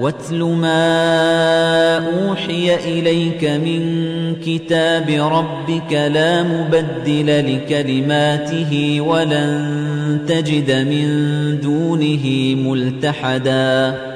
واتل ما أوحي إليك من كتاب ربك لا مبدل لكلماته ولن تجد من دونه ملتحدا.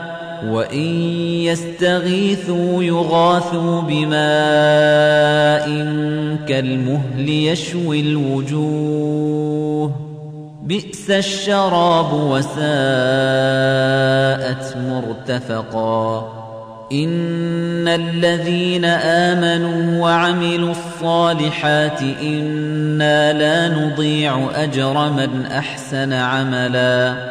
وَإِن يَسْتَغِيثُوا يُغَاثُوا بِمَاءٍ كَالْمُهْلِ يَشْوِي الْوُجُوهَ بِئْسَ الشَّرَابُ وَسَاءَتْ مُرْتَفَقًا إن الذين آمنوا وعملوا الصالحات إنا لا نضيع أجر من أحسن عملا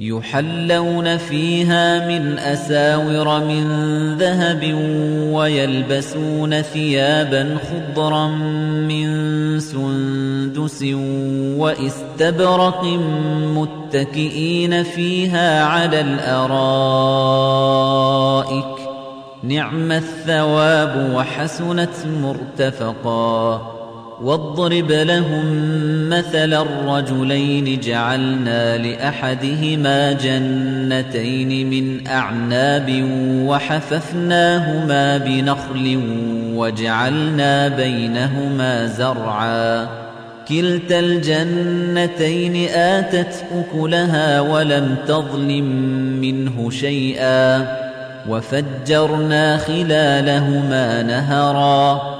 يحلون فيها من أساور من ذهب ويلبسون ثيابا خضرا من سندس واستبرق متكئين فيها على الأرائك. نعم الثواب وحسنت مرتفقاً. واضرب لهم مثل الرجلين جعلنا لأحدهما جنتين من أعناب وحففناهما بنخل وجعلنا بينهما زرعا. كلتا الجنتين آتت أكلها ولم تظلم منه شيئا. وفجرنا خلالهما نهرا.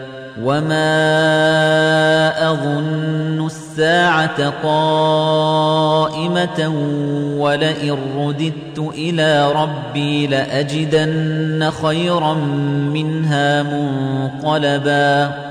وما أظن الساعة قائمة ولئن رددت إلى ربي لأجدن خيرا منها منقلبا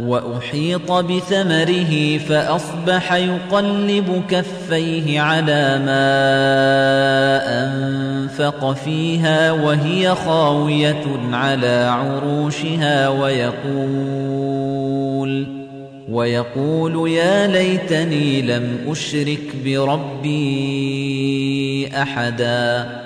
وأحيط بثمره فأصبح يقلب كفيه على ما أنفق فيها وهي خاوية على عروشها ويقول ويقول يا ليتني لم أشرك بربي أحداً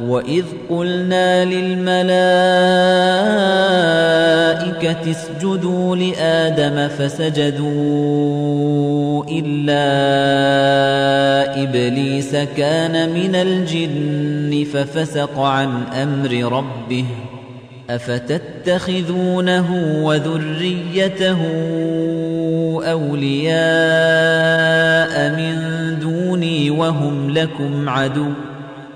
وَإِذْ قُلْنَا لِلْمَلَائِكَةِ اسْجُدُوا لِآدَمَ فَسَجَدُوا إِلَّا إِبْلِيسَ كَانَ مِنَ الْجِنِّ فَفَسَقَ عَنْ أَمْرِ رَبِّهِ أَفَتَتَّخِذُونَهُ وَذُرِّيَّتَهُ أَوْلِيَاءَ مِن دُونِي وَهُمْ لَكُمْ عَدُوٌّ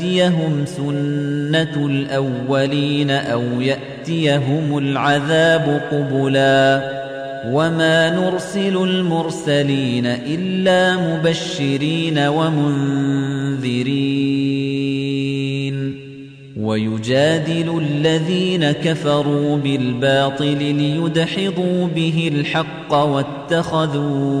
تَأْتِيَهُمْ سُنَّةُ الْأَوَّلِينَ أَوْ يَأْتِيَهُمُ الْعَذَابُ قُبُلًا وَمَا نُرْسِلُ الْمُرْسَلِينَ إِلَّا مُبَشِّرِينَ وَمُنذِرِينَ وَيُجَادِلُ الَّذِينَ كَفَرُوا بِالْبَاطِلِ لِيُدْحِضُوا بِهِ الْحَقَّ وَاتَّخَذُوا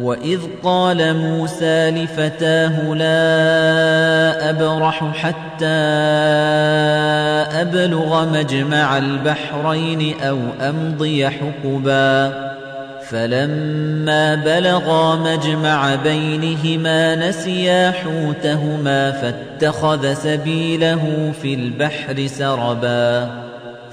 وَإِذْ قَالَ مُوسَى لِفَتَاهُ لَا أَبْرَحُ حَتَّىٰ أَبْلُغَ مَجْمَعَ الْبَحْرَيْنِ أَوْ أَمْضِيَ حُقُبًا فَلَمَّا بَلَغَا مَجْمَعَ بَيْنِهِمَا نَسِيَا حُوتَهُمَا فَاتَّخَذَ سَبِيلَهُ فِي الْبَحْرِ سَرَبًا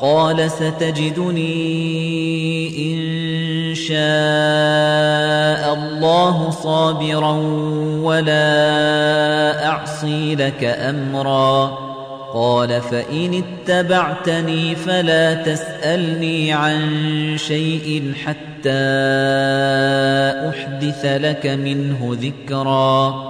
قال ستجدني إن شاء الله صابرا ولا أعصي لك أمرا. قال فإن اتبعتني فلا تسألني عن شيء حتى أحدث لك منه ذكرا.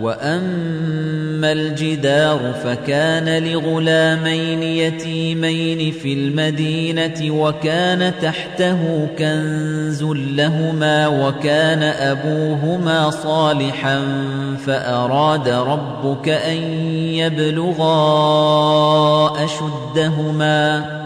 وأما الجدار فكان لغلامين يتيمين في المدينة وكان تحته كنز لهما وكان أبوهما صالحا فأراد ربك أن يبلغا أشدهما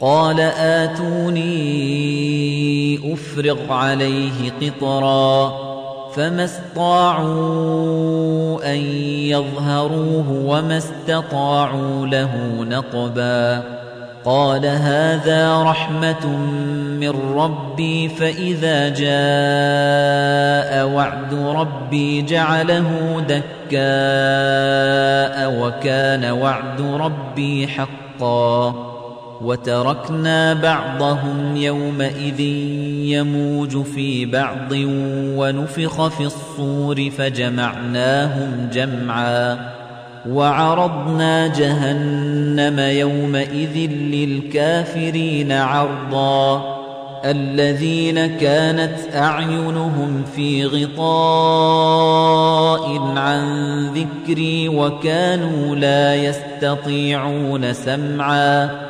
قال آتوني أفرغ عليه قطرا فما استطاعوا أن يظهروه وما استطاعوا له نقبا قال هذا رحمة من ربي فإذا جاء وعد ربي جعله دكاء وكان وعد ربي حقا وتركنا بعضهم يومئذ يموج في بعض ونفخ في الصور فجمعناهم جمعا وعرضنا جهنم يومئذ للكافرين عرضا الذين كانت أعينهم في غطاء عن ذكري وكانوا لا يستطيعون سمعا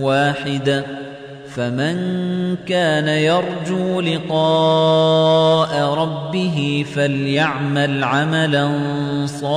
واحدة فمن كان يرجو لقاء ربه فليعمل عملا صالحا